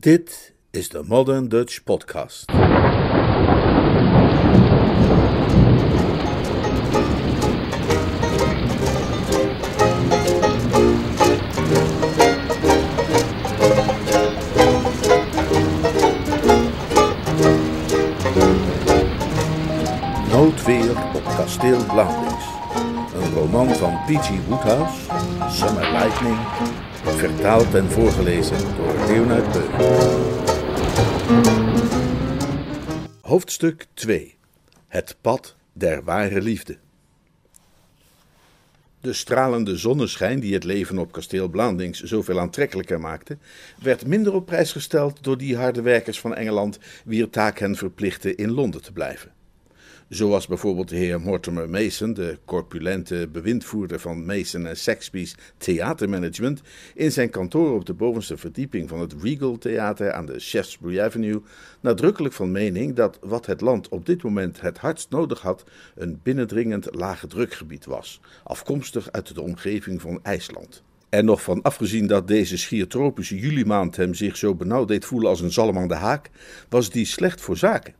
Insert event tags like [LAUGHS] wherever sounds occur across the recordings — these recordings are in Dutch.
Dit is de Modern Dutch Podcast. Noodweer op kasteel Blauwdings. Een roman van P.G. Woodhouse, Summer Lightning, vertaald en voorgelezen door Leonard Beuk. Hoofdstuk 2 Het pad der ware liefde. De stralende zonneschijn die het leven op kasteel Blandings zoveel aantrekkelijker maakte, werd minder op prijs gesteld door die harde werkers van Engeland, wier taak hen verplichtte in Londen te blijven. Zoals bijvoorbeeld de heer Mortimer Mason, de corpulente bewindvoerder van Mason en Saxby's theatermanagement, in zijn kantoor op de bovenste verdieping van het Regal Theater aan de Shaftesbury Avenue, nadrukkelijk van mening dat wat het land op dit moment het hardst nodig had, een binnendringend lage drukgebied was, afkomstig uit de omgeving van IJsland. En nog van afgezien dat deze schier tropische julimaand hem zich zo benauwd deed voelen als een zalm aan de haak, was die slecht voor zaken.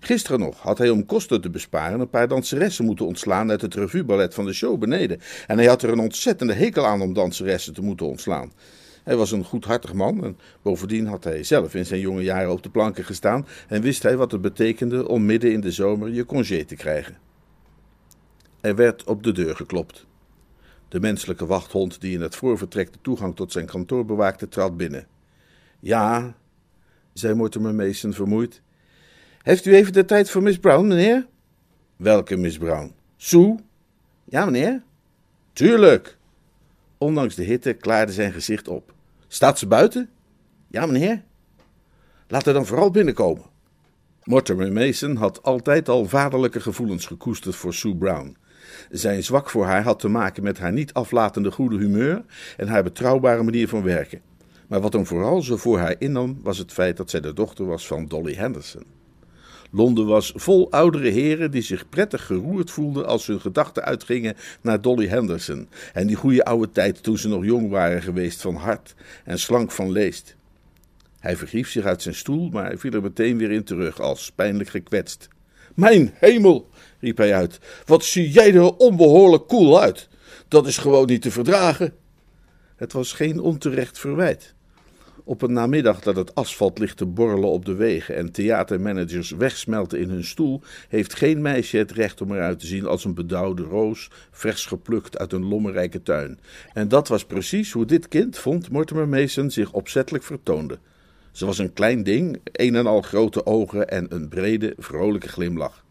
Gisteren nog had hij om kosten te besparen een paar danseressen moeten ontslaan uit het revueballet van de show beneden. En hij had er een ontzettende hekel aan om danseressen te moeten ontslaan. Hij was een goedhartig man en bovendien had hij zelf in zijn jonge jaren op de planken gestaan en wist hij wat het betekende om midden in de zomer je congé te krijgen. Er werd op de deur geklopt. De menselijke wachthond die in het voorvertrek de toegang tot zijn kantoor bewaakte, trad binnen. Ja, zei Mortimer Mason vermoeid. Heeft u even de tijd voor Miss Brown, meneer? Welke Miss Brown? Sue? Ja, meneer. Tuurlijk. Ondanks de hitte klaarde zijn gezicht op. Staat ze buiten? Ja, meneer. Laat haar dan vooral binnenkomen. Mortimer Mason had altijd al vaderlijke gevoelens gekoesterd voor Sue Brown. Zijn zwak voor haar had te maken met haar niet aflatende goede humeur en haar betrouwbare manier van werken. Maar wat hem vooral zo voor haar innam, was het feit dat zij de dochter was van Dolly Henderson. Londen was vol oudere heren die zich prettig geroerd voelden als hun gedachten uitgingen naar Dolly Henderson en die goede oude tijd toen ze nog jong waren geweest van hart en slank van leest. Hij verhief zich uit zijn stoel, maar viel er meteen weer in terug als pijnlijk gekwetst. Mijn hemel, riep hij uit, wat zie jij er onbehoorlijk koel uit. Dat is gewoon niet te verdragen. Het was geen onterecht verwijt. Op een namiddag dat het asfalt ligt te borrelen op de wegen en theatermanagers wegsmelten in hun stoel, heeft geen meisje het recht om eruit te zien als een bedauwde roos, vers geplukt uit een lommerrijke tuin. En dat was precies hoe dit kind, vond Mortimer Mason, zich opzettelijk vertoonde. Ze was een klein ding, een en al grote ogen en een brede, vrolijke glimlach.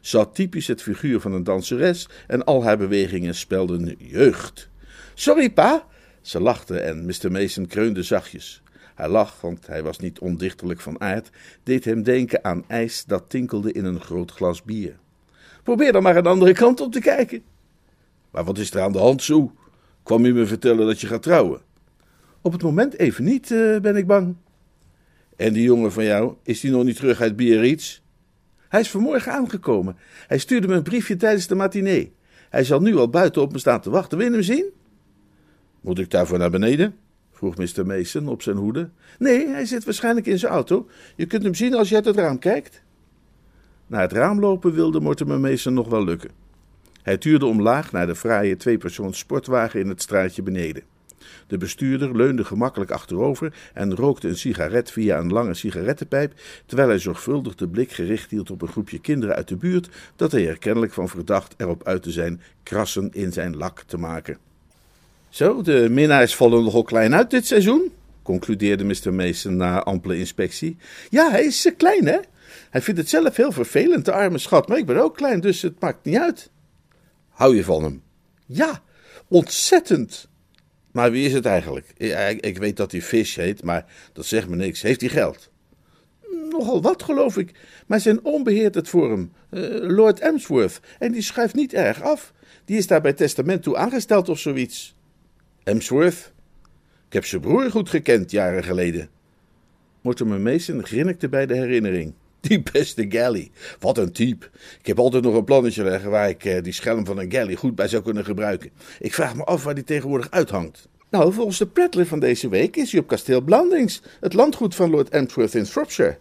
Ze had typisch het figuur van een danseres en al haar bewegingen spelden jeugd. Sorry, pa! Ze lachte en Mr. Mason kreunde zachtjes. Hij lach, want hij was niet ondichterlijk van aard, deed hem denken aan ijs dat tinkelde in een groot glas bier. Probeer dan maar een andere kant op te kijken. Maar wat is er aan de hand, zo? Kwam u me vertellen dat je gaat trouwen? Op het moment even niet, uh, ben ik bang. En die jongen van jou, is die nog niet terug uit Biarritz? Hij is vanmorgen aangekomen. Hij stuurde me een briefje tijdens de matinee. Hij zal nu al buiten op me staan te wachten. Wil je hem zien? Moet ik daarvoor naar beneden? Vroeg Mr. Mason op zijn hoede. Nee, hij zit waarschijnlijk in zijn auto. Je kunt hem zien als je uit het raam kijkt. Naar het raam lopen wilde Mortimer Mason nog wel lukken. Hij tuurde omlaag naar de fraaie tweepersoons sportwagen in het straatje beneden. De bestuurder leunde gemakkelijk achterover en rookte een sigaret via een lange sigarettenpijp, terwijl hij zorgvuldig de blik gericht hield op een groepje kinderen uit de buurt dat hij er kennelijk van verdacht erop uit te zijn krassen in zijn lak te maken. Zo, de minnaars vallen nogal klein uit dit seizoen, concludeerde Mr. Mason na ampele inspectie. Ja, hij is uh, klein, hè? Hij vindt het zelf heel vervelend, de arme schat, maar ik ben ook klein, dus het maakt niet uit. Hou je van hem? Ja, ontzettend. Maar wie is het eigenlijk? Ik, weet dat hij Fish heet, maar dat zegt me niks. Heeft hij geld? Nogal wat, geloof ik. Maar zijn oom het voor hem, uh, Lord Emsworth, en die schuift niet erg af. Die is daar bij testament toe aangesteld of zoiets. Emsworth? Ik heb zijn broer goed gekend jaren geleden. Mortimer Mason grinnikte bij de herinnering. [LAUGHS] Die beste Galley. Wat een type. Ik heb altijd nog een plannetje leggen waar ik eh, die schelm van een Galley goed bij zou kunnen gebruiken. Ik vraag me af waar die tegenwoordig uithangt. Nou, volgens de prattler van deze week is hij op kasteel Blandings, het landgoed van Lord Emsworth in Shropshire.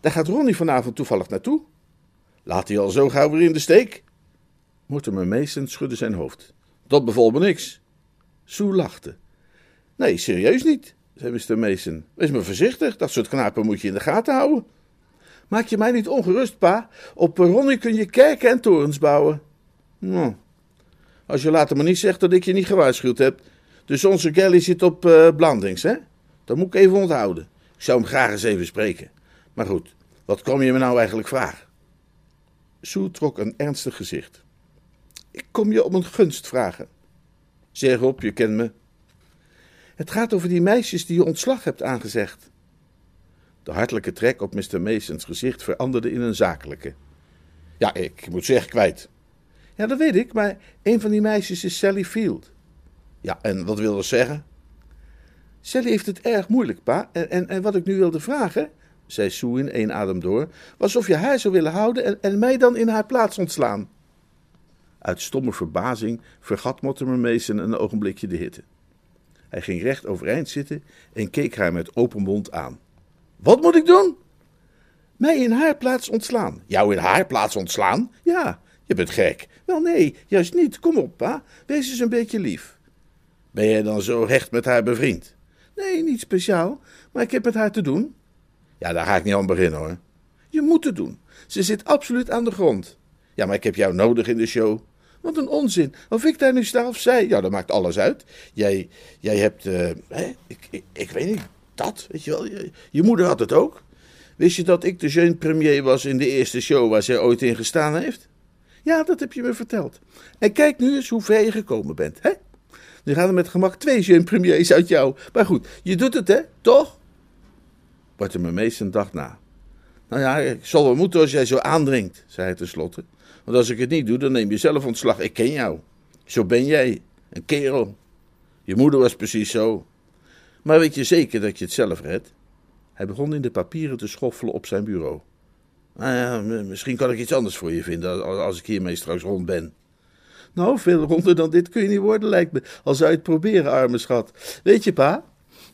Daar gaat Ronnie vanavond toevallig naartoe. Laat hij al zo gauw weer in de steek? Mortimer Mason schudde zijn hoofd. Dat bevalt me niks. Sue lachte. Nee, serieus niet, zei Mr. Mason. Wees maar voorzichtig, dat soort knapen moet je in de gaten houden. Maak je mij niet ongerust, pa. Op Ronnie kun je kerken en torens bouwen. Nou, als je later maar niet zegt dat ik je niet gewaarschuwd heb. Dus onze Gally zit op uh, Blandings, hè? Dat moet ik even onthouden. Ik zou hem graag eens even spreken. Maar goed, wat kwam je me nou eigenlijk vragen? Sue trok een ernstig gezicht. Ik kom je om een gunst vragen. Zeg op, je kent me. Het gaat over die meisjes die je ontslag hebt aangezegd. De hartelijke trek op Mr. Masons gezicht veranderde in een zakelijke. Ja, ik moet zeggen kwijt. Ja, dat weet ik, maar een van die meisjes is Sally Field. Ja, en wat wil dat zeggen? Sally heeft het erg moeilijk, pa. En, en, en wat ik nu wilde vragen, zei Sue in één adem door, was of je haar zou willen houden en, en mij dan in haar plaats ontslaan. Uit stomme verbazing vergat Mortimer Mason een ogenblikje de hitte. Hij ging recht overeind zitten en keek haar met open mond aan. Wat moet ik doen? Mij in haar plaats ontslaan. Jou in haar plaats ontslaan? Ja, je bent gek. Wel nee, juist niet. Kom op, pa. Wees eens een beetje lief. Ben jij dan zo recht met haar bevriend? Nee, niet speciaal, maar ik heb met haar te doen. Ja, daar ga ik niet aan beginnen hoor. Je moet het doen. Ze zit absoluut aan de grond. Ja, maar ik heb jou nodig in de show. Wat een onzin. Of ik daar nu sta of. Ja, dat maakt alles uit. Jij, jij hebt. Uh, hè? Ik, ik, ik, weet niet. Dat, weet je wel. Je, moeder had het ook. Wist je dat ik de jeune premier was in de eerste show waar zij ooit in gestaan heeft? Ja, dat heb je me verteld. En kijk nu eens hoe ver je gekomen bent, hè? Nu gaan er met gemak twee jeune premiers uit jou. Maar goed, je doet het, hè? Toch? Mortimer Mason dacht na. Nou ja, ik zal wel moeten als jij zo aandringt, zei hij tenslotte. Want als ik het niet doe, dan neem je zelf ontslag. Ik ken jou. Zo ben jij. Een kerel. Je moeder was precies zo. Maar weet je zeker dat je het zelf redt? Hij begon in de papieren te schoffelen op zijn bureau. Nou ja, misschien kan ik iets anders voor je vinden als ik hiermee straks rond ben. Nou, veel ronder dan dit kun je niet worden, lijkt me. Al zou je het proberen, arme schat. Weet je, pa,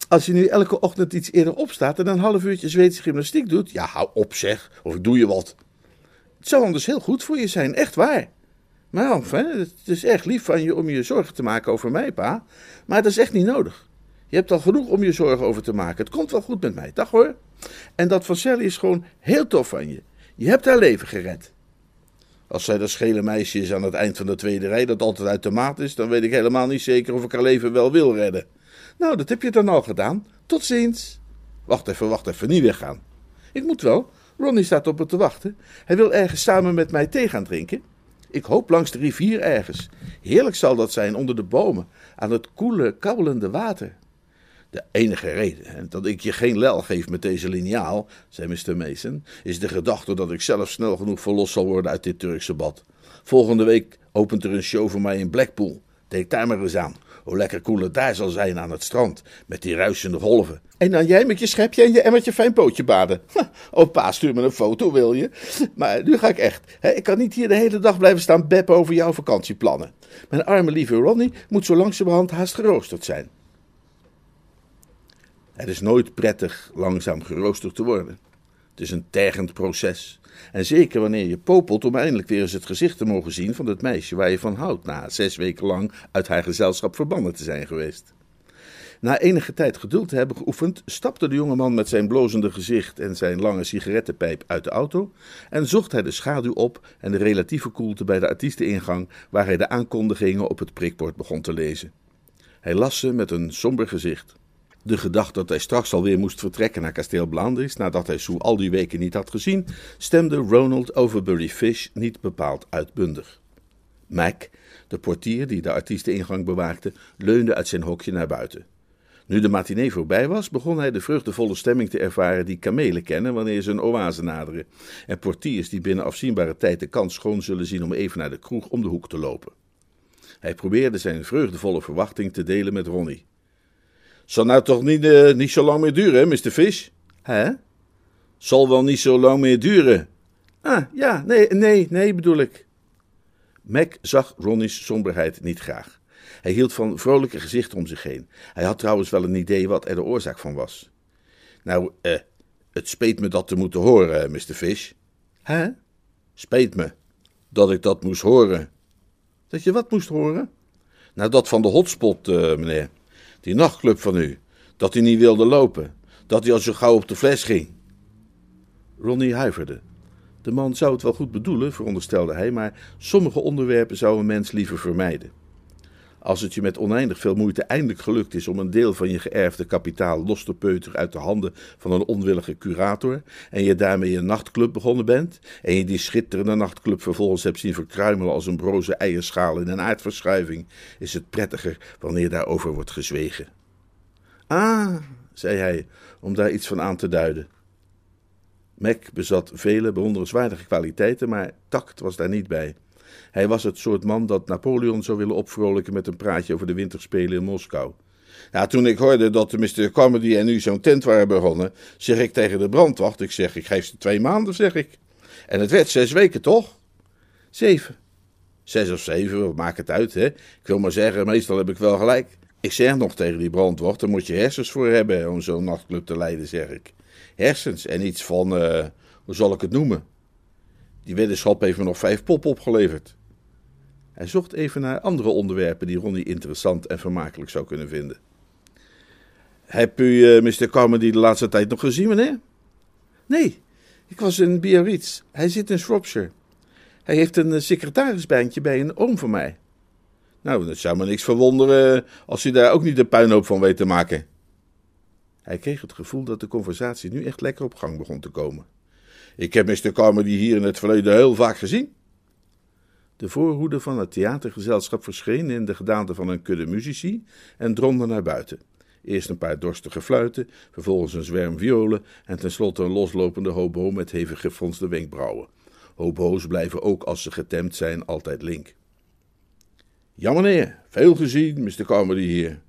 als je nu elke ochtend iets eerder opstaat en een half uurtje Zweedse gymnastiek doet, ja, hou op zeg, of doe je wat. Het zou anders heel goed voor je zijn, echt waar. Maar enfin, het is echt lief van je om je zorgen te maken over mij, pa. Maar dat is echt niet nodig. Je hebt al genoeg om je zorgen over te maken. Het komt wel goed met mij, dag hoor. En dat van Sally is gewoon heel tof van je. Je hebt haar leven gered. Als zij dat schele meisje is aan het eind van de tweede rij, dat altijd uit de maat is, dan weet ik helemaal niet zeker of ik haar leven wel wil redden. Nou, dat heb je dan al gedaan. Tot ziens. Wacht even, wacht even, niet weggaan. Ik moet wel. Ronnie staat op me te wachten. Hij wil ergens samen met mij thee gaan drinken. Ik hoop langs de rivier ergens. Heerlijk zal dat zijn onder de bomen, aan het koele, kabbelende water. De enige reden dat ik je geen lel geef met deze liniaal, zei Mr. Mason, is de gedachte dat ik zelf snel genoeg verlost zal worden uit dit Turkse bad. Volgende week opent er een show voor mij in Blackpool. Denk daar maar eens aan. Hoe lekker koel het daar zal zijn aan het strand, met die ruisende golven. En dan jij met je schepje en je emmertje fijn pootje baden. Oh pa, stuur me een foto, wil je? Maar nu ga ik echt. Ik kan niet hier de hele dag blijven staan beppen over jouw vakantieplannen. Mijn arme lieve Ronnie moet zo langzamerhand haast geroosterd zijn. Het is nooit prettig langzaam geroosterd te worden. Het is een tergend proces. En zeker wanneer je popelt om eindelijk weer eens het gezicht te mogen zien van het meisje waar je van houdt, na zes weken lang uit haar gezelschap verbannen te zijn geweest. Na enige tijd geduld te hebben geoefend, stapte de jongeman met zijn blozende gezicht en zijn lange sigarettenpijp uit de auto en zocht hij de schaduw op en de relatieve koelte bij de artiesteningang waar hij de aankondigingen op het prikbord begon te lezen. Hij las ze met een somber gezicht. De gedachte dat hij straks alweer moest vertrekken naar kasteel Blandings, nadat hij Sue al die weken niet had gezien, stemde Ronald Overbury Fish niet bepaald uitbundig. Mac, de portier die de artiesteningang bewaakte, leunde uit zijn hokje naar buiten. Nu de matinee voorbij was, begon hij de vreugdevolle stemming te ervaren die kamelen kennen wanneer ze een oase naderen, en portiers die binnen afzienbare tijd de kans schoon zullen zien om even naar de kroeg om de hoek te lopen. Hij probeerde zijn vreugdevolle verwachting te delen met Ronnie. Zal nou toch niet, uh, niet zo lang meer duren, Mr. Fish? Hè? Zal wel niet zo lang meer duren. Ah, ja, nee, nee, nee, bedoel ik. Mac zag Ronnie's somberheid niet graag. Hij hield van vrolijke gezichten om zich heen. Hij had trouwens wel een idee wat er de oorzaak van was. Nou, eh, het speet me dat te moeten horen, eh, Mr. Fish. Hè? Speet me dat ik dat moest horen. Dat je wat moest horen? Nou, dat van de hotspot, uh, meneer. Die nachtclub van u. Dat hij niet wilde lopen. Dat hij al zo gauw op de fles ging. Ronnie huiverde. De man zou het wel goed bedoelen, veronderstelde hij, maar sommige onderwerpen zou een mens liever vermijden. Als het je met oneindig veel moeite eindelijk gelukt is om een deel van je geërfde kapitaal los te peuteren uit de handen van een onwillige curator, en je daarmee een nachtclub begonnen bent, en je die schitterende nachtclub vervolgens hebt zien verkruimelen als een broze eierschaal in een aardverschuiving, is het prettiger wanneer daarover wordt gezwegen. Ah, zei hij, om daar iets van aan te duiden. Mac bezat vele bewonderenswaardige kwaliteiten, maar tact was daar niet bij. Hij was het soort man dat Napoleon zou willen opvrolijken met een praatje over de winterspelen in Moskou. Ja, toen ik hoorde dat de Mr. Comedy en u zo'n tent waren begonnen, zeg ik tegen de brandwacht, ik zeg, ik geef ze twee maanden, zeg ik. En het werd zes weken, toch? Zeven. Zes of zeven, maakt het uit, hè? Ik wil maar zeggen, meestal heb ik wel gelijk. Ik zeg nog tegen die brandwacht, daar moet je hersens voor hebben om zo'n nachtclub te leiden, zeg ik. Hersens en iets van, uh, hoe zal ik het noemen? Die weddenschap heeft me nog vijf pop opgeleverd. Hij zocht even naar andere onderwerpen die Ronnie interessant en vermakelijk zou kunnen vinden. Heb u uh, Mr. Carmody de laatste tijd nog gezien, meneer? Nee, ik was in Biarritz. Hij zit in Shropshire. Hij heeft een uh, secretarisbaantje bij een oom van mij. Nou, dat zou me niks verwonderen als u daar ook niet een puinhoop van weet te maken. Hij kreeg het gevoel dat de conversatie nu echt lekker op gang begon te komen. Ik heb Mr. Carmody hier in het verleden heel vaak gezien. De voorhoede van het theatergezelschap verscheen in de gedaante van een kudde muzici en dromde naar buiten. Eerst een paar dorstige fluiten, vervolgens een zwerm violen en tenslotte een loslopende hobo met hevig gefronste wenkbrauwen. Hobo's blijven ook als ze getemd zijn altijd link. Ja, meneer, veel gezien, Mr. Carmody hier.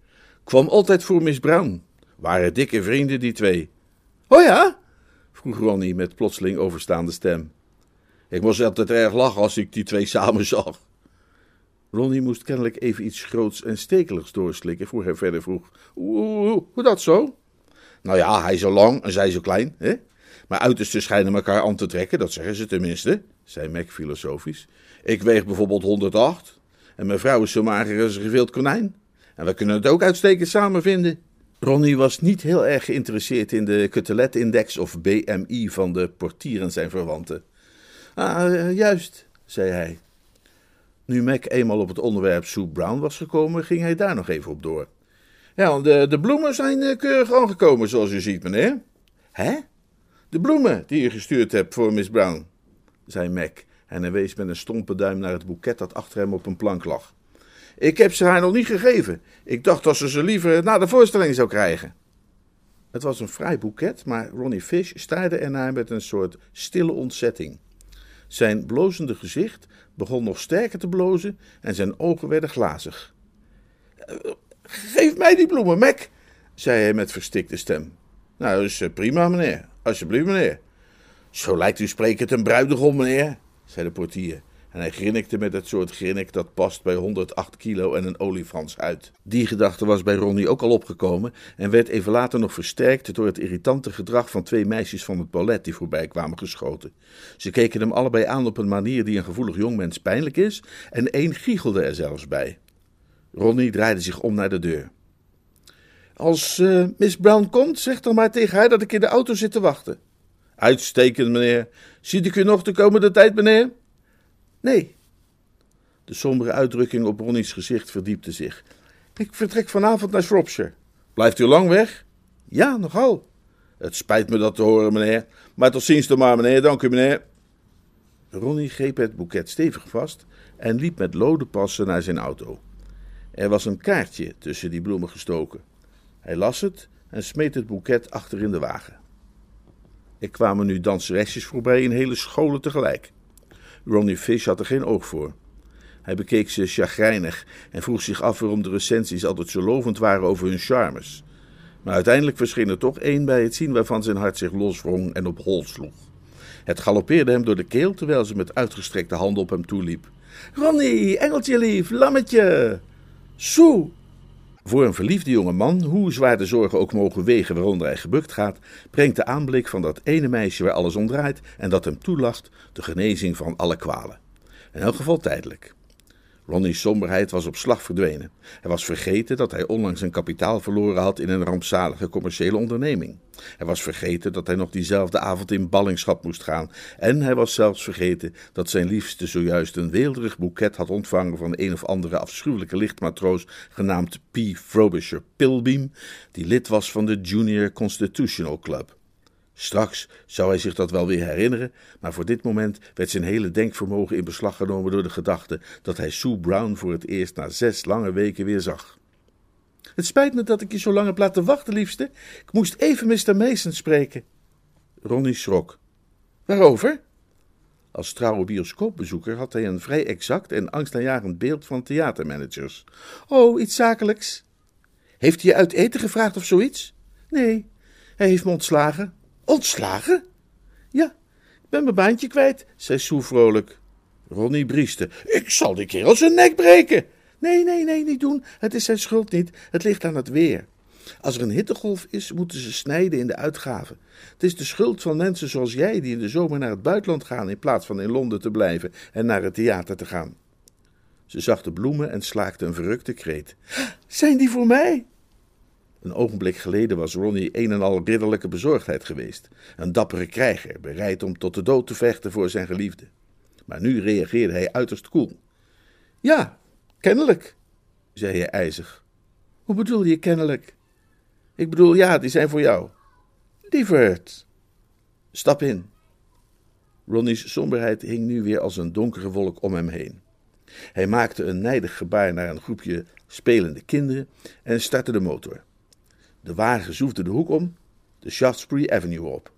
Kwam altijd voor Miss Brown. Waren dikke vrienden, die twee. Oh ja? vroeg Ronnie met plotseling overstaande stem. Ik moest altijd erg lachen als ik die twee samen zag. Ronnie moest kennelijk even iets groots en stekeligs doorslikken voor hij verder vroeg: Hoe, hoe dat zo? Nou ja, hij zo lang en zij zo klein, hè? Maar uitersten schijnen elkaar aan te trekken, dat zeggen ze tenminste, zei Mac filosofisch. Ik weeg bijvoorbeeld 108 en mijn vrouw is zo mager als een geveeld konijn. En we kunnen het ook uitstekend samen vinden. Ronnie was niet heel erg geïnteresseerd in de Cutelet-index of BMI van de portier en zijn verwanten. Ah, eh, juist, zei hij. Nu Mac eenmaal op het onderwerp Sue Brown was gekomen, ging hij daar nog even op door. Ja, de, de bloemen zijn eh, keurig aangekomen, zoals u ziet, meneer. Hè? De bloemen die u gestuurd hebt voor Miss Brown, zei Mac en hij wees met een stompe duim naar het boeket dat achter hem op een plank lag. Ik heb ze haar nog niet gegeven. Ik dacht dat ze ze liever na de voorstelling zou krijgen. Het was een fraai boeket, maar Ronnie Fish staarde ernaar met een soort stille ontzetting. Zijn blozende gezicht begon nog sterker te blozen en zijn ogen werden glazig. Geef mij die bloemen, Mac, zei hij met verstikte stem. Nou, is eh, prima, meneer. Alsjeblieft, meneer. Zo lijkt u sprekend een bruidegom, meneer, zei de portier. En hij grinnikte met het soort grinnik dat past bij 108 kilo en een olifants uit. Die gedachte was bij Ronnie ook al opgekomen en werd even later nog versterkt door het irritante gedrag van twee meisjes van het ballet die voorbij kwamen geschoten. Ze keken hem allebei aan op een manier die een gevoelig jongmens pijnlijk is en één giechelde er zelfs bij. Ronnie draaide zich om naar de deur. Als uh, Miss Brown komt, zeg dan maar tegen haar dat ik in de auto zit te wachten. Uitstekend, meneer. Ziet ik u nog de komende tijd, meneer? Nee. De sombere uitdrukking op Ronnie's gezicht verdiepte zich. Ik vertrek vanavond naar Shropshire. Blijft u lang weg? Ja, nogal. Het spijt me dat te horen, meneer. Maar tot ziens dan maar, meneer. Dank u, meneer. Ronnie greep het boeket stevig vast en liep met lode passen naar zijn auto. Er was een kaartje tussen die bloemen gestoken. Hij las het en smeet het boeket achter in de wagen. Er kwamen nu danseresjes voorbij in hele scholen tegelijk. Ronnie Fish had er geen oog voor. Hij bekeek ze chagrijnig en vroeg zich af waarom de recensies altijd zo lovend waren over hun charmes. Maar uiteindelijk verscheen er toch één bij het zien waarvan zijn hart zich loswrong en op hol sloeg. Het galoppeerde hem door de keel terwijl ze met uitgestrekte handen op hem toeliep. Ronnie, engeltje lief, lammetje! Sue! Voor een verliefde jonge man, hoe zwaar de zorgen ook mogen wegen waaronder hij gebukt gaat, brengt de aanblik van dat ene meisje waar alles om draait en dat hem toelacht de genezing van alle kwalen. In elk geval tijdelijk. Ronnie's somberheid was op slag verdwenen. Hij was vergeten dat hij onlangs zijn kapitaal verloren had in een rampzalige commerciële onderneming. Hij was vergeten dat hij nog diezelfde avond in ballingschap moest gaan. En hij was zelfs vergeten dat zijn liefste zojuist een weelderig boeket had ontvangen van een of andere afschuwelijke lichtmatroos genaamd P. Frobisher Pilbeam, die lid was van de Junior Constitutional Club. Straks zou hij zich dat wel weer herinneren, maar voor dit moment werd zijn hele denkvermogen in beslag genomen door de gedachte dat hij Sue Brown voor het eerst na zes lange weken weer zag. Het spijt me dat ik je zo lang heb laten wachten, liefste. Ik moest even Mr. Mason spreken. Ronnie schrok. Waarover? Als trouwe bioscoopbezoeker had hij een vrij exact en angstaanjagend beeld van theatermanagers. Oh, iets zakelijks. Heeft hij je uit eten gevraagd of zoiets? Nee, hij heeft me ontslagen. Ontslagen? Ja, ik ben mijn baantje kwijt, zei Sue vrolijk. Ronnie brieste. Ik zal die kerel zijn nek breken. Nee, nee, nee, niet doen. Het is zijn schuld niet. Het ligt aan het weer. Als er een hittegolf is, moeten ze snijden in de uitgaven. Het is de schuld van mensen zoals jij die in de zomer naar het buitenland gaan in plaats van in Londen te blijven en naar het theater te gaan. Ze zag de bloemen en slaakte een verrukte kreet. Zijn die voor mij? Een ogenblik geleden was Ronnie een en al ridderlijke bezorgdheid geweest. Een dappere krijger, bereid om tot de dood te vechten voor zijn geliefde. Maar nu reageerde hij uiterst koel. Ja, kennelijk, zei hij ijzig. Hoe bedoel je kennelijk? Ik bedoel, ja, die zijn voor jou. Lieverd. Stap in. Ronnie's somberheid hing nu weer als een donkere wolk om hem heen. Hij maakte een nijdig gebaar naar een groepje spelende kinderen en startte de motor. De wagen zoefde de hoek om, de Shaftesbury Avenue op.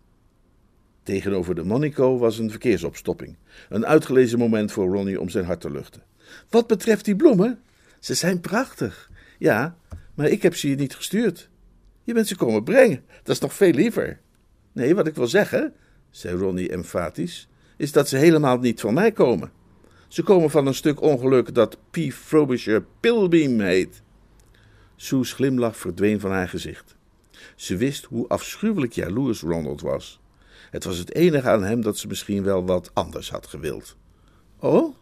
Tegenover de Monaco was een verkeersopstopping. Een uitgelezen moment voor Ronnie om zijn hart te luchten. Wat betreft die bloemen, ze zijn prachtig. Ja, maar ik heb ze je niet gestuurd. Je bent ze komen brengen. Dat is nog veel liever. Nee, wat ik wil zeggen, zei Ronnie emfatisch, is dat ze helemaal niet van mij komen. Ze komen van een stuk ongeluk dat P. Frobisher Pilbeam heet. Sue's glimlach verdween van haar gezicht. Ze wist hoe afschuwelijk jaloers Ronald was. Het was het enige aan hem dat ze misschien wel wat anders had gewild. Oh,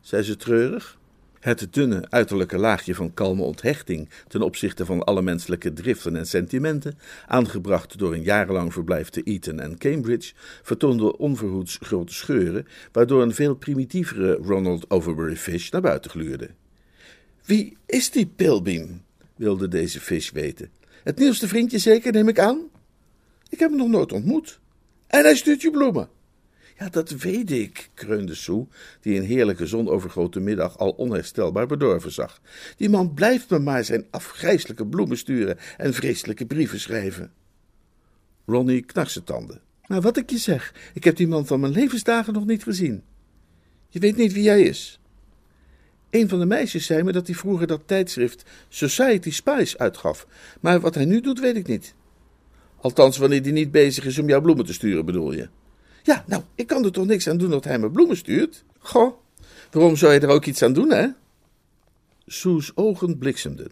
zei ze treurig. Het dunne uiterlijke laagje van kalme onthechting ten opzichte van alle menselijke driften en sentimenten, aangebracht door een jarenlang verblijf te Eton en Cambridge, vertoonde onverhoeds grote scheuren, waardoor een veel primitievere Ronald Overbury Fish naar buiten gluurde. Wie is die Pilbeam? Wilde deze vis weten. Het nieuwste vriendje zeker, neem ik aan? Ik heb hem nog nooit ontmoet. En hij stuurt je bloemen. Ja, dat weet ik, kreunde Sue, die een heerlijke zonovergrote middag al onherstelbaar bedorven zag. Die man blijft me maar zijn afgrijselijke bloemen sturen en vreselijke brieven schrijven. Ronnie knarste tanden. Maar wat ik je zeg, ik heb die man van mijn levensdagen nog niet gezien. Je weet niet wie hij is. Een van de meisjes zei me dat hij vroeger dat tijdschrift Society Spice uitgaf, maar wat hij nu doet, weet ik niet. Althans, wanneer hij niet bezig is om jouw bloemen te sturen, bedoel je? Ja, nou, ik kan er toch niks aan doen dat hij me bloemen stuurt? Goh, waarom zou je er ook iets aan doen, hè? Sue's ogen bliksemden.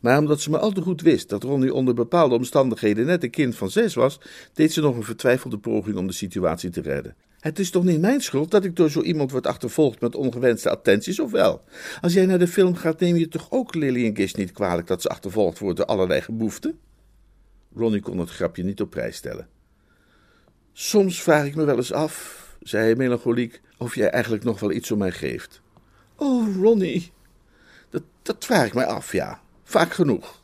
Maar omdat ze me al te goed wist dat Ronnie onder bepaalde omstandigheden net een kind van zes was, deed ze nog een vertwijfelde poging om de situatie te redden. Het is toch niet mijn schuld dat ik door zo iemand word achtervolgd met ongewenste attenties, of wel? Als jij naar de film gaat, neem je toch ook Lillian Gish niet kwalijk dat ze achtervolgd wordt door allerlei geboeften? Ronnie kon het grapje niet op prijs stellen. Soms vraag ik me wel eens af, zei hij melancholiek, of jij eigenlijk nog wel iets om mij geeft. Oh, Ronnie, dat, dat vraag ik mij af, ja. Vaak genoeg.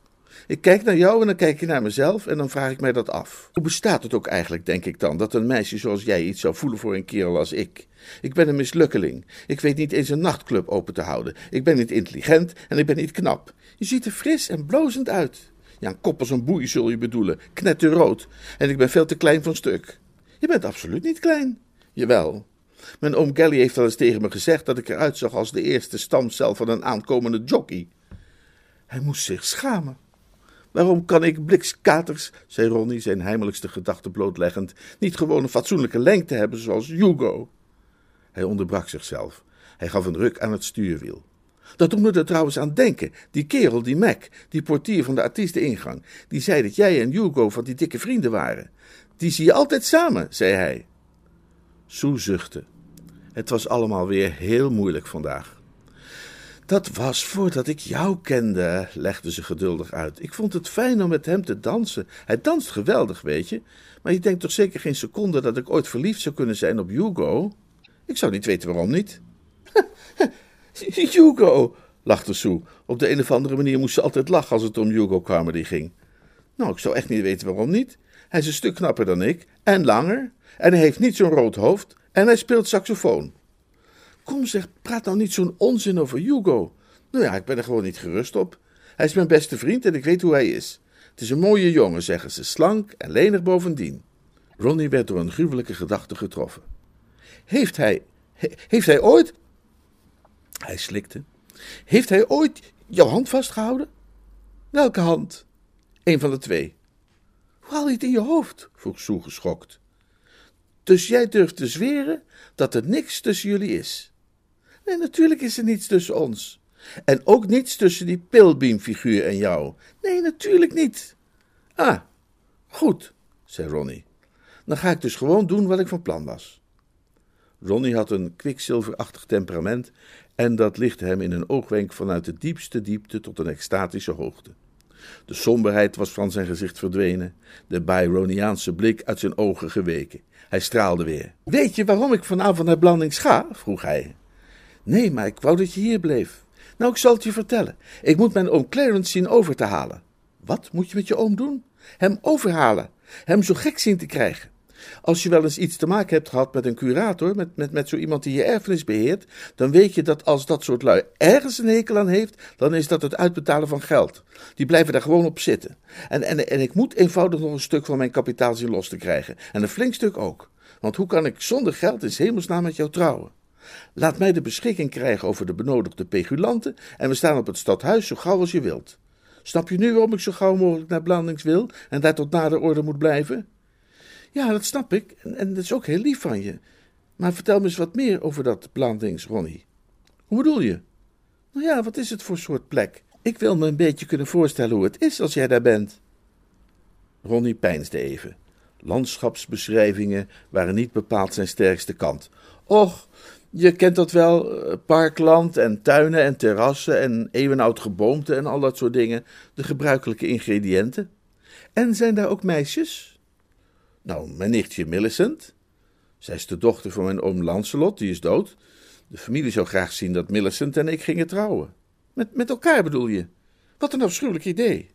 Ik kijk naar jou en dan kijk je naar mezelf en dan vraag ik mij dat af. Hoe bestaat het ook eigenlijk, denk ik dan, dat een meisje zoals jij iets zou voelen voor een kerel als ik? Ik ben een mislukkeling. Ik weet niet eens een nachtclub open te houden. Ik ben niet intelligent en ik ben niet knap. Je ziet er fris en blozend uit. Ja, een kop als een boei zul je bedoelen, knetterrood. En ik ben veel te klein van stuk. Je bent absoluut niet klein. Jawel. Mijn oom Gally heeft al eens tegen me gezegd dat ik eruit zag als de eerste stamcel van een aankomende jockey. Hij moest zich schamen. Waarom kan ik blikskaters, zei Ronnie, zijn heimelijkste gedachte blootleggend, niet gewoon een fatsoenlijke lengte hebben zoals Hugo? Hij onderbrak zichzelf. Hij gaf een ruk aan het stuurwiel. Dat doet me er trouwens aan denken. Die kerel, die Mac, die portier van de artiesteningang, die zei dat jij en Hugo van die dikke vrienden waren. Die zie je altijd samen, zei hij. Sue zuchtte. Het was allemaal weer heel moeilijk vandaag. Dat was voordat ik jou kende, legde ze geduldig uit. Ik vond het fijn om met hem te dansen. Hij danst geweldig, weet je. Maar je denkt toch zeker geen seconde dat ik ooit verliefd zou kunnen zijn op Hugo? Ik zou niet weten waarom niet. [LAUGHS] Hugo, lachte Sue. Op de een of andere manier moest ze altijd lachen als het om Hugo Carmody ging. Nou, ik zou echt niet weten waarom niet. Hij is een stuk knapper dan ik, en langer, en hij heeft niet zo'n rood hoofd, en hij speelt saxofoon. Kom zeg, praat nou niet zo'n onzin over Hugo. Nou ja, ik ben er gewoon niet gerust op. Hij is mijn beste vriend en ik weet hoe hij is. Het is een mooie jongen, zeggen ze, slank en lenig bovendien. Ronnie werd door een gruwelijke gedachte getroffen. Heeft hij, heeft hij ooit... Hij slikte. Heeft hij ooit jouw hand vastgehouden? Welke hand? Een van de twee. Hoe haal je het in je hoofd? vroeg Sue geschokt. Dus jij durft te zweren dat er niks tussen jullie is? Nee, natuurlijk is er niets tussen ons. En ook niets tussen die pilbeamfiguur en jou. Nee, natuurlijk niet. Ah, goed, zei Ronnie. Dan ga ik dus gewoon doen wat ik van plan was. Ronnie had een kwikzilverachtig temperament en dat lichtte hem in een oogwenk vanuit de diepste diepte tot een extatische hoogte. De somberheid was van zijn gezicht verdwenen, de Byroniaanse blik uit zijn ogen geweken. Hij straalde weer. Weet je waarom ik vanavond naar Blandings ga? vroeg hij. Nee, maar ik wou dat je hier bleef. Nou, ik zal het je vertellen. Ik moet mijn oom Clarence zien over te halen. Wat moet je met je oom doen? Hem overhalen. Hem zo gek zien te krijgen. Als je wel eens iets te maken hebt gehad met een curator, met, met, met zo iemand die je erfenis beheert, dan weet je dat als dat soort lui ergens een hekel aan heeft, dan is dat het uitbetalen van geld. Die blijven daar gewoon op zitten. En, en, en ik moet eenvoudig nog een stuk van mijn kapitaal zien los te krijgen. En een flink stuk ook. Want hoe kan ik zonder geld in hemelsnaam met jou trouwen? Laat mij de beschikking krijgen over de benodigde pegulanten en we staan op het stadhuis zo gauw als je wilt. Snap je nu waarom ik zo gauw mogelijk naar Blandings wil en daar tot nader orde moet blijven? Ja, dat snap ik en, dat is ook heel lief van je. Maar vertel me eens wat meer over dat Blandings, Ronnie. Hoe bedoel je? Nou ja, wat is het voor soort plek? Ik wil me een beetje kunnen voorstellen hoe het is als jij daar bent. Ronnie peinsde even. Landschapsbeschrijvingen waren niet bepaald zijn sterkste kant. Och, je kent dat wel, eh, parkland en tuinen en terrassen en eeuwenoud geboomte en al dat soort dingen. De gebruikelijke ingrediënten. En zijn daar ook meisjes? Nou, mijn nichtje Millicent. Zij is de dochter van mijn oom Lancelot, die is dood. De familie zou graag zien dat Millicent en ik gingen trouwen. Met, met elkaar bedoel je? Wat een afschuwelijk idee.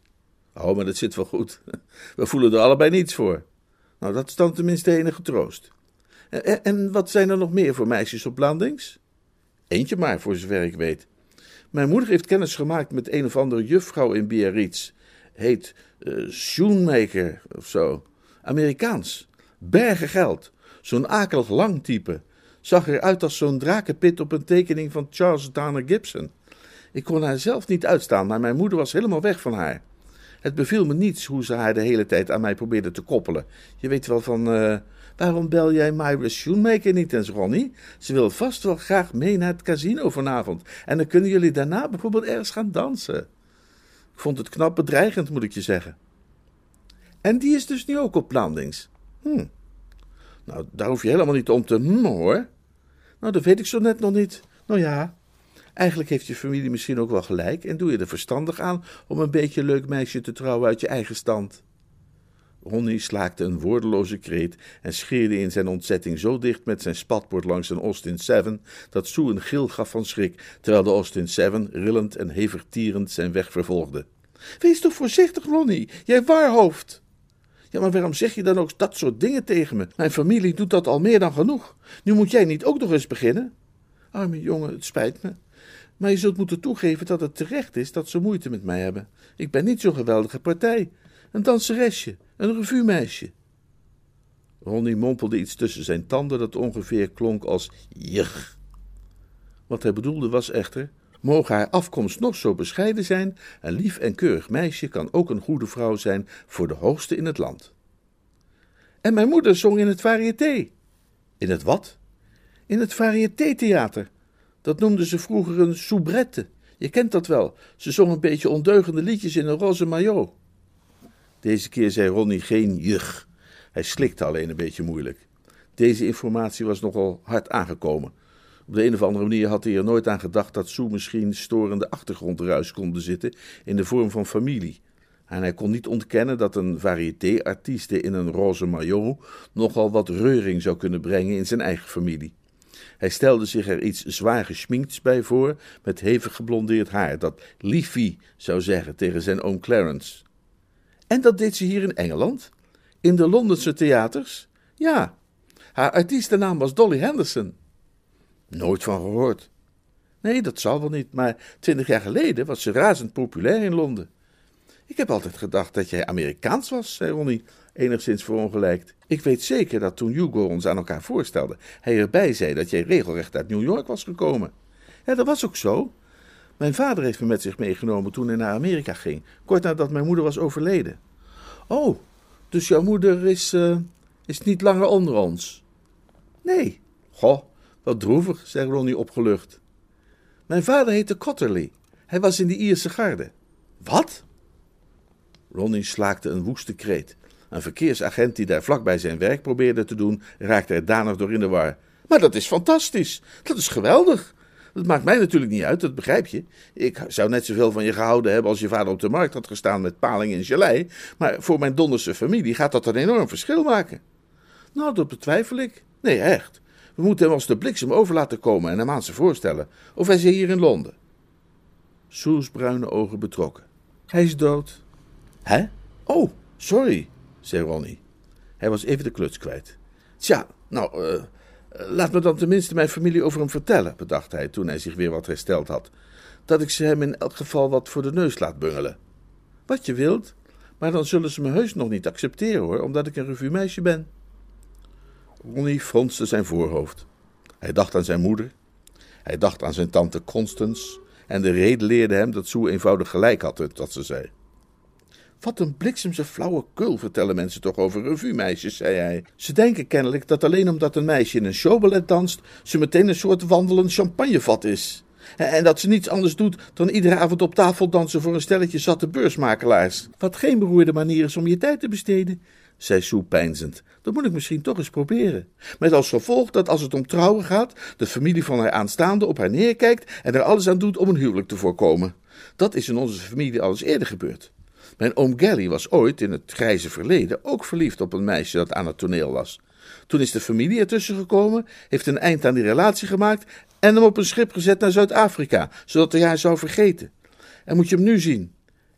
Oh, maar dat zit wel goed. [LAUGHS] We voelen er allebei niets voor. Nou, dat is dan tenminste enige troost. En, en wat zijn er nog meer voor meisjes op Blandings? Eentje maar, voor zover ik weet. Mijn moeder heeft kennis gemaakt met een of andere juffrouw in Biarritz. Heet uh, of zo. Amerikaans. Bergen geld. Zo'n akelig lang type. Zag eruit als zo'n drakenpit op een tekening van Charles Dana Gibson. Ik kon haar zelf niet uitstaan, maar mijn moeder was helemaal weg van haar. Het beviel me niets hoe ze haar de hele tijd aan mij probeerde te koppelen. Je weet wel van. Waarom bel jij Myra Shoemaker niet eens, Ronnie? Ze wil vast wel graag mee naar het casino vanavond. En dan kunnen jullie daarna bijvoorbeeld ergens gaan dansen. Ik vond het knap bedreigend, moet ik je zeggen. En die is dus nu ook op Blandings. Hm. Nou, daar hoef je helemaal niet om te hm hoor. Nou, dat weet ik zo net nog niet. Nou ja, eigenlijk heeft je familie misschien ook wel gelijk en doe je er verstandig aan om een beetje leuk meisje te trouwen uit je eigen stand. Ronnie slaakte een woordeloze kreet en scheerde in zijn ontzetting zo dicht met zijn spatbord langs een Austin Seven dat Sue een gil gaf van schrik, terwijl de Austin Seven rillend en hevig tierend zijn weg vervolgde. Wees toch voorzichtig, Ronnie, jij waarhoofd! Ja, maar waarom zeg je dan ook dat soort dingen tegen me? Mijn familie doet dat al meer dan genoeg. Nu moet jij niet ook nog eens beginnen? Arme jongen, het spijt me. Maar je zult moeten toegeven dat het terecht is dat ze moeite met mij hebben. Ik ben niet zo'n geweldige partij. Een danseresje, een revuemeisje. Ronnie mompelde iets tussen zijn tanden dat ongeveer klonk als jich. Wat hij bedoelde was echter Mogen haar afkomst nog zo bescheiden zijn, een lief en keurig meisje kan ook een goede vrouw zijn voor de hoogste in het land. En mijn moeder zong in het variété. In het wat? In het variété-theater. Dat noemden ze vroeger een soubrette. Je kent dat wel. Ze zong een beetje ondeugende liedjes in een roze maillot. Deze keer zei Ronnie geen jug. Hij slikte alleen een beetje moeilijk. Deze informatie was nogal hard aangekomen. Op de een of andere manier had hij er nooit aan gedacht dat Sue misschien storende achtergrondruis konden zitten in de vorm van familie. En hij kon niet ontkennen dat een variété-artieste in een roze maillot nogal wat reuring zou kunnen brengen in zijn eigen familie. Hij stelde zich er iets zwaar geschminkts bij voor, met hevig geblondeerd haar, dat Liefie zou zeggen tegen zijn oom Clarence. En dat deed ze hier in Engeland? In de Londense theaters? Ja. Haar artiestennaam was Dolly Henderson. Nooit van gehoord. Nee, dat zal wel niet, maar twintig jaar geleden was ze razend populair in Londen. Ik heb altijd gedacht dat jij Amerikaans was, zei Ronnie, enigszins verongelijkt. Ik weet zeker dat toen Hugo ons aan elkaar voorstelde, hij erbij zei dat jij regelrecht uit New York was gekomen. Ja, dat was ook zo. Mijn vader heeft me met zich meegenomen toen hij naar Amerika ging, kort nadat mijn moeder was overleden. Oh, dus jouw moeder is, uh, is niet langer onder ons? Nee. Goh, wat droevig, zei Ronnie opgelucht. Mijn vader heette Cotterley. Hij was in de Ierse garde. Wat? Ronnie slaakte een woeste kreet. Een verkeersagent die daar vlakbij zijn werk probeerde te doen, raakte er danig door in de war. Maar dat is fantastisch. Dat is geweldig. Dat maakt mij natuurlijk niet uit, dat begrijp je. Ik zou net zoveel van je gehouden hebben als je vader op de markt had gestaan met paling en gelei. Maar voor mijn donderse familie gaat dat een enorm verschil maken. Nou, dat betwijfel ik. Nee, echt. We moeten hem als de bliksem over laten komen en hem aan ze voorstellen. Of hij is hier in Londen. Soes bruine ogen betrokken. Hij is dood. Hè? Oh, sorry, zei Ronnie. Hij was even de kluts kwijt. Tja, nou, uh, laat me dan tenminste mijn familie over hem vertellen, bedacht hij toen hij zich weer wat hersteld had. Dat ik ze hem in elk geval wat voor de neus laat bungelen. Wat je wilt, maar dan zullen ze me heus nog niet accepteren hoor, omdat ik een revue-meisje ben. Ronnie fronste zijn voorhoofd. Hij dacht aan zijn moeder. Hij dacht aan zijn tante Constance. En de reden leerde hem dat Sue eenvoudig gelijk had, dat ze zei. Wat een bliksemse flauwe kul vertellen mensen toch over revue-meisjes, zei hij. Ze denken kennelijk dat alleen omdat een meisje in een showballet danst, ze meteen een soort wandelend champagnevat is. En dat ze niets anders doet dan iedere avond op tafel dansen voor een stelletje zatte beursmakelaars. Wat geen beroerde manier is om je tijd te besteden, zei Sue peinzend. Dat moet ik misschien toch eens proberen. Met als gevolg dat als het om trouwen gaat, de familie van haar aanstaande op haar neerkijkt en er alles aan doet om een huwelijk te voorkomen. Dat is in onze familie al eerder gebeurd. Mijn oom Gally was ooit in het grijze verleden ook verliefd op een meisje dat aan het toneel was. Toen is de familie ertussen gekomen, heeft een eind aan die relatie gemaakt en hem op een schip gezet naar Zuid-Afrika, zodat hij haar zou vergeten. En moet je hem nu zien.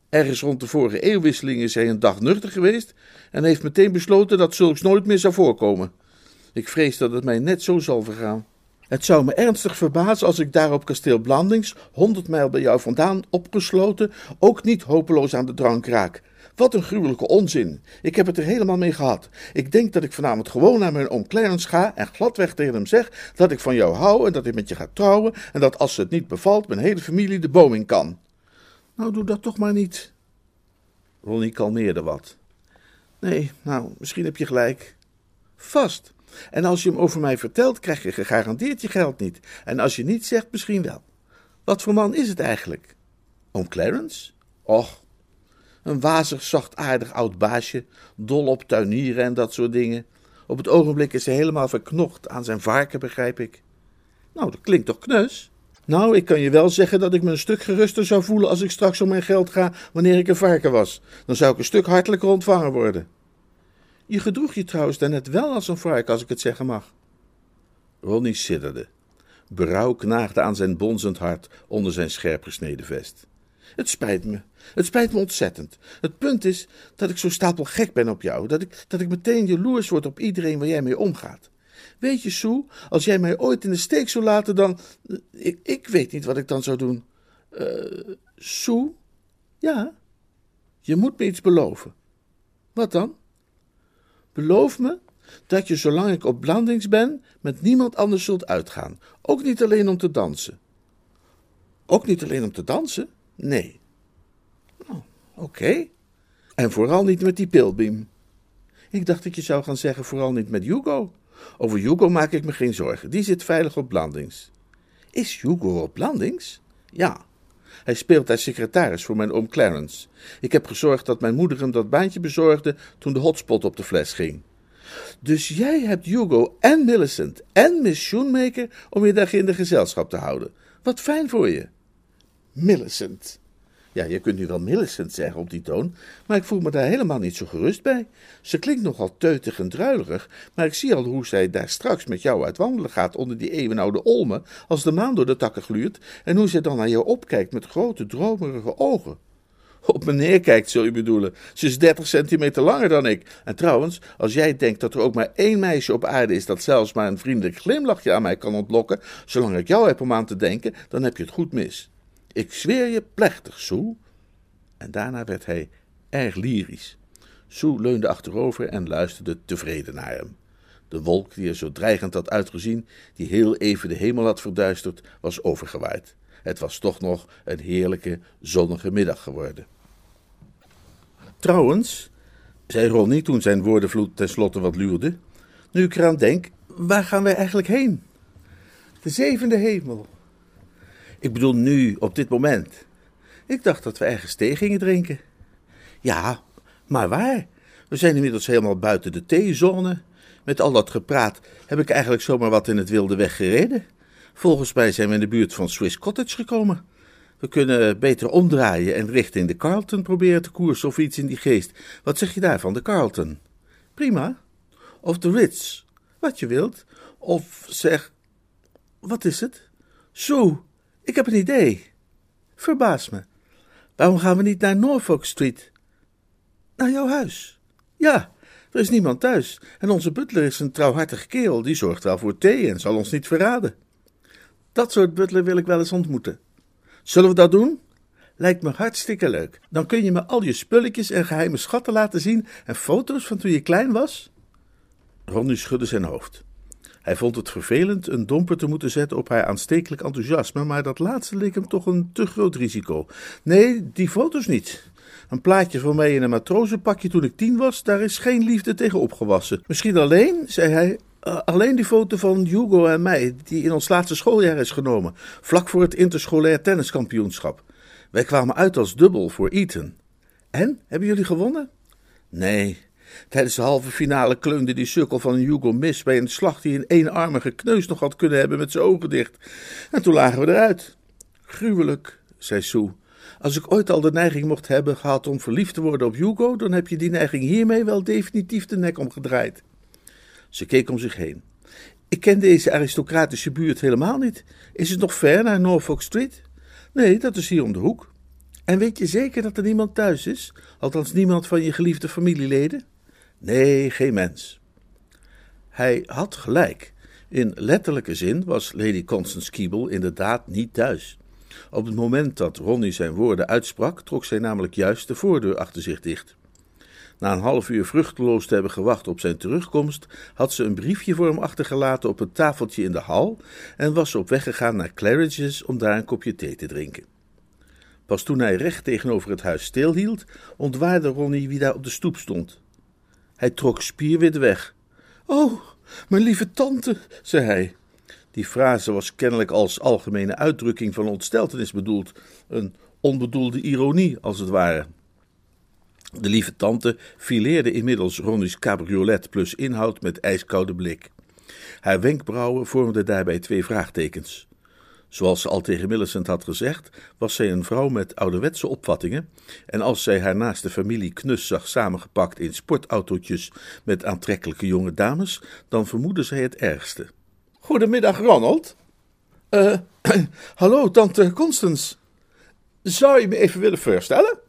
Ergens rond de vorige eeuwwisseling is hij een dag nuchter geweest en heeft meteen besloten dat zulks nooit meer zou voorkomen. Ik vrees dat het mij net zo zal vergaan. Het zou me ernstig verbazen als ik daar op kasteel Blandings, honderd mijl bij jou vandaan, opgesloten, ook niet hopeloos aan de drank raak. Wat een gruwelijke onzin. Ik heb het er helemaal mee gehad. Ik denk dat ik vanavond gewoon naar mijn oom Clarence ga en gladweg tegen hem zeg dat ik van jou hou en dat ik met je ga trouwen en dat als het niet bevalt mijn hele familie de boom in kan. Nou, doe dat toch maar niet. Ronnie kalmeerde wat. Nee, nou, misschien heb je gelijk. Vast. En als je hem over mij vertelt, krijg je gegarandeerd je geld niet. En als je niet zegt, misschien wel. Wat voor man is het eigenlijk? Oom Clarence? Och, een wazig, zachtaardig oud baasje, dol op tuinieren en dat soort dingen. Op het ogenblik is hij helemaal verknocht aan zijn varken, begrijp ik. Nou, dat klinkt toch kneus? Nou, ik kan je wel zeggen dat ik me een stuk geruster zou voelen als ik straks om mijn geld ga wanneer ik een varken was. Dan zou ik een stuk hartelijker ontvangen worden. Je gedroeg je trouwens daarnet wel als een vark, als ik het zeggen mag. Ronnie sidderde. Berouw knaagde aan zijn bonzend hart onder zijn scherp gesneden vest. Het spijt me. Het spijt me ontzettend. Het punt is dat ik zo stapel gek ben op jou, dat ik, dat ik meteen jaloers word op iedereen waar jij mee omgaat. Weet je, Sue, als jij mij ooit in de steek zou laten, dan. Ik, ik weet niet wat ik dan zou doen. Uh, Sue? Ja? Je moet me iets beloven. Wat dan? Beloof me dat je, zolang ik op Blandings ben, met niemand anders zult uitgaan. Ook niet alleen om te dansen. Ook niet alleen om te dansen? Nee. Oh, Oké. En vooral niet met die pilbeam. Ik dacht dat je zou gaan zeggen, vooral niet met Hugo. Over Hugo maak ik me geen zorgen. Die zit veilig op Blandings. Is Hugo op Blandings? Ja. Hij speelt als secretaris voor mijn oom Clarence. Ik heb gezorgd dat mijn moeder hem dat baantje bezorgde toen de hotspot op de fles ging. Dus jij hebt Hugo en Millicent en Miss Shoemaker om je daar in de gezelschap te houden. Wat fijn voor je. Millicent. Ja, je kunt nu wel Millicent zeggen op die toon, maar ik voel me daar helemaal niet zo gerust bij. Ze klinkt nogal teutig en druilerig, maar ik zie al hoe zij daar straks met jou uit wandelen gaat onder die eeuwenoude olmen, als de maan door de takken gluurt, en hoe zij dan naar jou opkijkt met grote, dromerige ogen. Op me neerkijkt, zul je bedoelen. Ze is 30 centimeter langer dan ik. En trouwens, als jij denkt dat er ook maar één meisje op aarde is dat zelfs maar een vriendelijk glimlachje aan mij kan ontlokken, zolang ik jou heb om aan te denken, dan heb je het goed mis. Ik zweer je plechtig, Sue. En daarna werd hij erg lyrisch. Sue leunde achterover en luisterde tevreden naar hem. De wolk die er zo dreigend had uitgezien, die heel even de hemel had verduisterd, was overgewaaid. Het was toch nog een heerlijke, zonnige middag geworden. Trouwens, zei Ronnie toen zijn woordenvloed tenslotte wat luurde, nu ik eraan denk, waar gaan wij eigenlijk heen? De zevende hemel. Ik bedoel nu, op dit moment. Ik dacht dat we ergens thee gingen drinken. Ja, maar waar? We zijn inmiddels helemaal buiten de theezone. Met al dat gepraat heb ik eigenlijk zomaar wat in het wilde weg gereden. Volgens mij zijn we in de buurt van Swiss Cottage gekomen. We kunnen beter omdraaien en richting de Carlton proberen te koersen of iets in die geest. Wat zeg je daarvan, de Carlton? Prima. Of de Ritz, wat je wilt. Of zeg, wat is het? Zo, ik heb een idee. Verbaas me. Waarom gaan we niet naar Norfolk Street? Naar jouw huis? Ja, er is niemand thuis. En onze butler is een trouwhartige kerel. Die zorgt wel voor thee en zal ons niet verraden. Dat soort butler wil ik wel eens ontmoeten. Zullen we dat doen? Lijkt me hartstikke leuk. Dan kun je me al je spulletjes en geheime schatten laten zien en foto's van toen je klein was. Ronnie schudde zijn hoofd. Hij vond het vervelend een domper te moeten zetten op haar aanstekelijk enthousiasme, maar dat laatste leek hem toch een te groot risico. Nee, die foto's niet. Een plaatje van mij in een matrozenpakje toen ik tien was, daar is geen liefde tegen opgewassen. Misschien alleen, zei hij, uh, alleen die foto van Hugo en mij, die in ons laatste schooljaar is genomen, vlak voor het interscholair tenniskampioenschap. Wij kwamen uit als dubbel voor Eton. En, hebben jullie gewonnen? Nee, Tijdens de halve finale kleunde die sukkel van Hugo mis bij een slag die een eenarmige kneus nog had kunnen hebben met zijn ogen dicht. En toen lagen we eruit. Gruwelijk, zei Sue. Als ik ooit al de neiging mocht hebben gehad om verliefd te worden op Hugo, dan heb je die neiging hiermee wel definitief de nek omgedraaid. Ze keek om zich heen. Ik ken deze aristocratische buurt helemaal niet. Is het nog ver naar Norfolk Street? Nee, dat is hier om de hoek. En weet je zeker dat er niemand thuis is? Althans niemand van je geliefde familieleden? Nee, geen mens. Hij had gelijk. In letterlijke zin was Lady Constance Keeble inderdaad niet thuis. Op het moment dat Ronnie zijn woorden uitsprak, trok zij namelijk juist de voordeur achter zich dicht. Na een half uur vruchteloos te hebben gewacht op zijn terugkomst, had ze een briefje voor hem achtergelaten op een tafeltje in de hal en was op weg gegaan naar Claridge's om daar een kopje thee te drinken. Pas toen hij recht tegenover het huis stilhield, ontwaarde Ronnie wie daar op de stoep stond. Hij trok spierwit weg. Oh, mijn lieve tante, zei hij. Die frase was kennelijk als algemene uitdrukking van ontsteltenis bedoeld, een onbedoelde ironie als het ware. De lieve tante fileerde inmiddels Ronnie's cabriolet plus inhoud met ijskoude blik. Haar wenkbrauwen vormden daarbij twee vraagtekens. Zoals ze al tegen Millicent had gezegd, was zij een vrouw met ouderwetse opvattingen, en als zij haar naaste familie knus zag samengepakt in sportautootjes met aantrekkelijke jonge dames, dan vermoedde zij het ergste. Goedemiddag, Ronald. Eh, [CLEARS THROAT] hallo, tante Constance. Zou je me even willen voorstellen?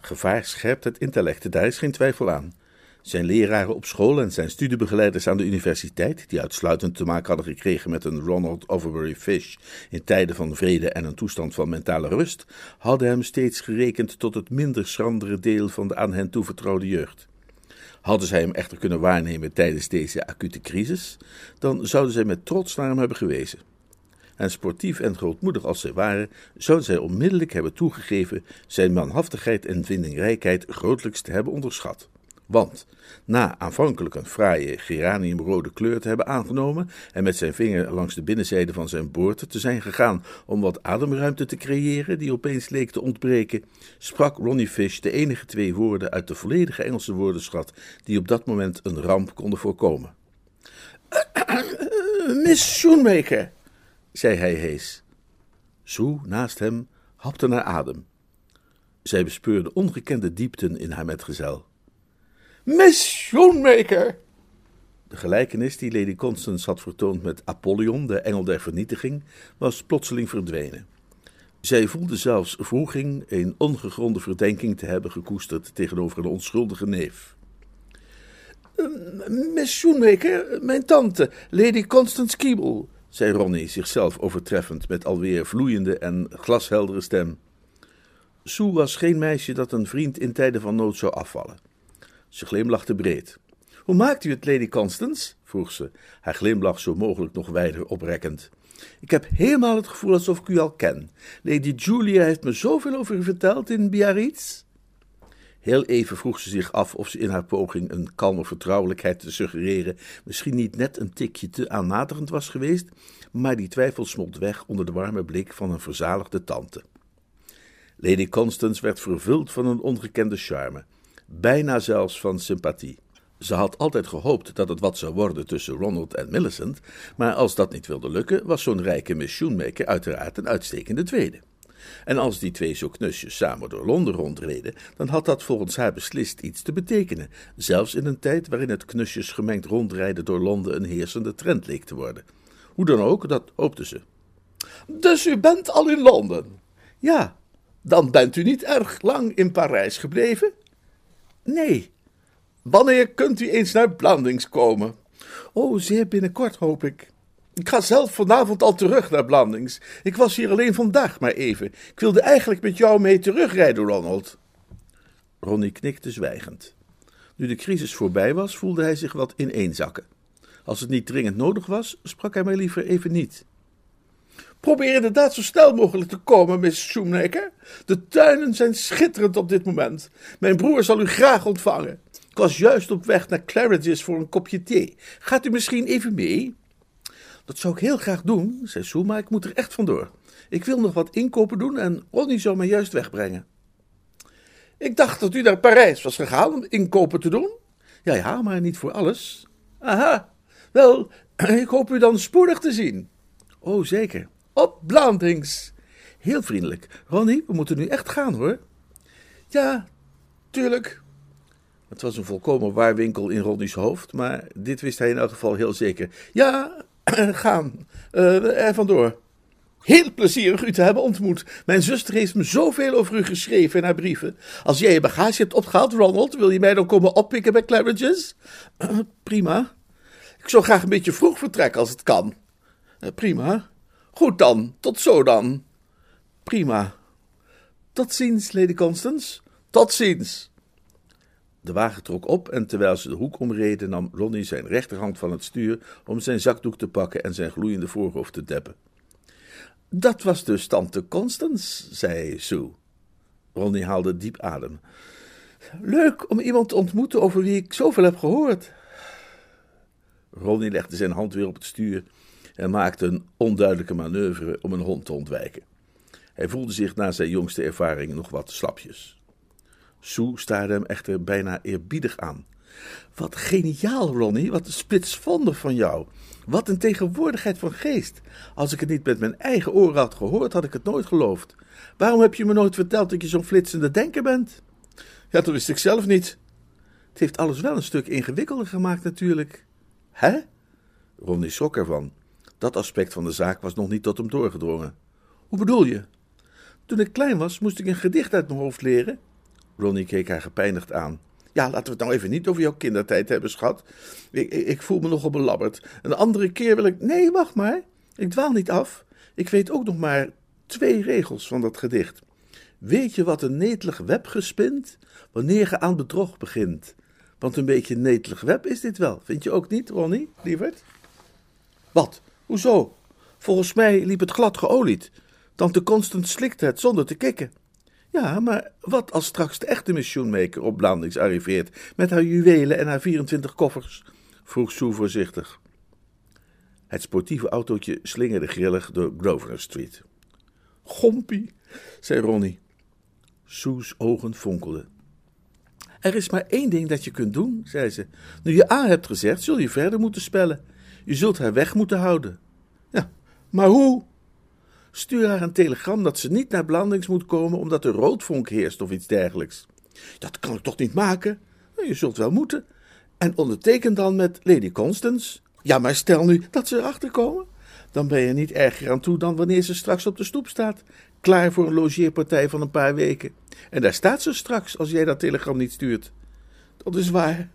Gevaar scherpt het intellect, daar is geen twijfel aan. Zijn leraren op school en zijn studiebegeleiders aan de universiteit, die uitsluitend te maken hadden gekregen met een Ronald Overbury Fish in tijden van vrede en een toestand van mentale rust, hadden hem steeds gerekend tot het minder schrandere deel van de aan hen toevertrouwde jeugd. Hadden zij hem echter kunnen waarnemen tijdens deze acute crisis, dan zouden zij met trots naar hem hebben gewezen. En sportief en grootmoedig als zij waren, zouden zij onmiddellijk hebben toegegeven zijn manhaftigheid en vindingrijkheid grotelijks te hebben onderschat. Want na aanvankelijk een fraaie geraniumrode kleur te hebben aangenomen en met zijn vinger langs de binnenzijde van zijn boord te zijn gegaan om wat ademruimte te creëren die opeens leek te ontbreken, sprak Ronnie Fish de enige twee woorden uit de volledige Engelse woordenschat die op dat moment een ramp konden voorkomen. [COUGHS] Miss Schoenmaker, zei hij hees. Sue naast hem hapte naar adem. Zij bespeurde ongekende diepten in haar metgezel. Miss Schoenmaker! De gelijkenis die Lady Constance had vertoond met Apollyon, de engel der vernietiging, was plotseling verdwenen. Zij voelde zelfs vroeging een ongegronde verdenking te hebben gekoesterd tegenover een onschuldige neef. Miss mijn tante, Lady Constance Keeble, zei Ronnie, zichzelf overtreffend met alweer vloeiende en glasheldere stem. Sue was geen meisje dat een vriend in tijden van nood zou afvallen. Ze glimlachte breed. Hoe maakt u het, Lady Constance? vroeg ze, haar glimlach zo mogelijk nog wijder oprekkend. Ik heb helemaal het gevoel alsof ik u al ken. Lady Julia heeft me zoveel over u verteld in Biarritz. Heel even vroeg ze zich af of ze in haar poging een kalme vertrouwelijkheid te suggereren misschien niet net een tikje te aanmatigend was geweest, maar die twijfel smolt weg onder de warme blik van een verzaligde tante. Lady Constance werd vervuld van een ongekende charme, bijna zelfs van sympathie. Ze had altijd gehoopt dat het wat zou worden tussen Ronald en Millicent, maar als dat niet wilde lukken, was zo'n rijke Miss Shoemaker uiteraard een uitstekende tweede. En als die twee zo knusjes samen door Londen rondreden, dan had dat volgens haar beslist iets te betekenen, zelfs in een tijd waarin het knusjes gemengd rondrijden door Londen een heersende trend leek te worden. Hoe dan ook, dat hoopte ze. Dus u bent al in Londen? Ja, dan bent u niet erg lang in Parijs gebleven? Nee. Wanneer kunt u eens naar Blandings komen? Oh, zeer binnenkort, hoop ik. Ik ga zelf vanavond al terug naar Blandings. Ik was hier alleen vandaag maar even. Ik wilde eigenlijk met jou mee terugrijden, Ronald. Ronnie knikte zwijgend. Nu de crisis voorbij was, voelde hij zich wat ineenzakken. Als het niet dringend nodig was, sprak hij mij liever even niet. Probeer inderdaad zo snel mogelijk te komen, Miss Schoenmaker. De tuinen zijn schitterend op dit moment. Mijn broer zal u graag ontvangen. Ik was juist op weg naar Claridge's voor een kopje thee. Gaat u misschien even mee? Dat zou ik heel graag doen, zei Sue, maar ik moet er echt vandoor. Ik wil nog wat inkopen doen en Ronnie zou mij juist wegbrengen. Ik dacht dat u naar Parijs was gegaan om inkopen te doen. Ja, ja, maar niet voor alles. Aha, wel, [CLEARS THROAT] ik hoop u dan spoedig te zien. Oh, zeker. Op Blandings. Heel vriendelijk. Ronnie, we moeten nu echt gaan, hoor. Ja, tuurlijk. Het was een volkomen waarwinkel in Ronnie's hoofd, maar dit wist hij in elk geval heel zeker. Ja, [CLEARS THROAT] gaan. Uh, er vandoor. Heel plezierig u te hebben ontmoet. Mijn zuster heeft me zoveel over u geschreven in haar brieven. Als jij je bagage hebt opgehaald, Ronald, wil je mij dan komen oppikken bij Claridge's? [CLEARS THROAT] Prima. Ik zou graag een beetje vroeg vertrekken als het kan. Uh, prima. Goed dan, tot zo dan. Prima. Tot ziens, Lady Constance. Tot ziens. De wagen trok op en terwijl ze de hoek omreden, nam Ronnie zijn rechterhand van het stuur om zijn zakdoek te pakken en zijn gloeiende voorhoofd te deppen. Dat was dus tante Constance, zei Sue. Ronnie haalde diep adem. Leuk om iemand te ontmoeten over wie ik zoveel heb gehoord. Ronnie legde zijn hand weer op het stuur en maakte een onduidelijke manoeuvre om een hond te ontwijken. Hij voelde zich na zijn jongste ervaring nog wat slapjes. Sue staarde hem echter bijna eerbiedig aan. Wat geniaal, Ronnie, wat spitsvondig van jou. Wat een tegenwoordigheid van geest. Als ik het niet met mijn eigen oren had gehoord, had ik het nooit geloofd. Waarom heb je me nooit verteld dat je zo'n flitsende denker bent? Ja, dat wist ik zelf niet. Het heeft alles wel een stuk ingewikkelder gemaakt, natuurlijk. Hè? Ronnie schrok ervan. Dat aspect van de zaak was nog niet tot hem doorgedrongen. Hoe bedoel je? Toen ik klein was, moest ik een gedicht uit mijn hoofd leren. Ronnie keek haar gepijnigd aan. Ja, laten we het nou even niet over jouw kindertijd hebben, schat. Ik, ik, voel me nogal belabberd. Een andere keer wil ik. Nee, wacht maar. Ik dwaal niet af. Ik weet ook nog maar twee regels van dat gedicht. Weet je wat een netelig web gespint? Wanneer je aan bedrog begint. Want een beetje netelig web is dit wel. Vind je ook niet, Ronnie, lieverd? Wat? Hoezo? Volgens mij liep het glad geolied. Tante Constant slikte het zonder te kikken. Ja, maar wat als straks de echte missioenmaker op Blandings arriveert met haar juwelen en haar 24 koffers? vroeg Sue voorzichtig. Het sportieve autootje slingerde grillig door Grosvenor Street. Gompie, zei Ronnie. Sue's ogen fonkelden. Er is maar één ding dat je kunt doen, zei ze. Nu je A hebt gezegd, zul je verder moeten spellen. Je zult haar weg moeten houden. Ja, maar hoe? Stuur haar een telegram dat ze niet naar Blandings moet komen omdat er roodvonk heerst of iets dergelijks. Dat kan ik toch niet maken? Nou, je zult wel moeten. En onderteken dan met Lady Constance. Ja, maar stel nu dat ze erachter komen. Dan ben je niet erger aan toe dan wanneer ze straks op de stoep staat. Klaar voor een logeerpartij van een paar weken. En daar staat ze straks als jij dat telegram niet stuurt. Dat is waar.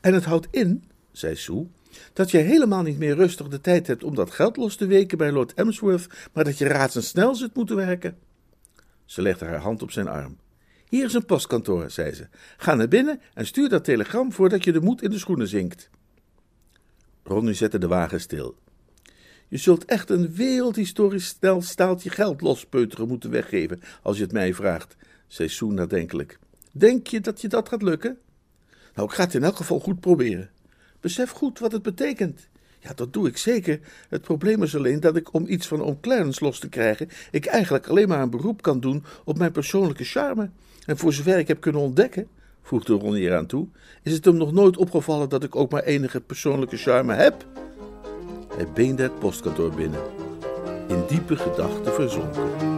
En het houdt in, zei Sue, dat je helemaal niet meer rustig de tijd hebt om dat geld los te weken bij Lord Emsworth, maar dat je razendsnel zult moeten werken. Ze legde haar hand op zijn arm. Hier is een postkantoor, zei ze. Ga naar binnen en stuur dat telegram voordat je de moed in de schoenen zinkt. Ronnie zette de wagen stil. Je zult echt een wereldhistorisch snel staaltje geld lospeuteren moeten weggeven, als je het mij vraagt, zei Sue nadenkelijk. Denk je dat je dat gaat lukken? Nou, ik ga het in elk geval goed proberen. Besef goed wat het betekent. Ja, dat doe ik zeker. Het probleem is alleen dat ik, om iets van oom los te krijgen, ik eigenlijk alleen maar een beroep kan doen op mijn persoonlijke charme. En voor zover ik heb kunnen ontdekken, voegde Ronnie eraan toe, is het hem nog nooit opgevallen dat ik ook maar enige persoonlijke charme heb. Hij beende het postkantoor binnen, in diepe gedachten verzonken.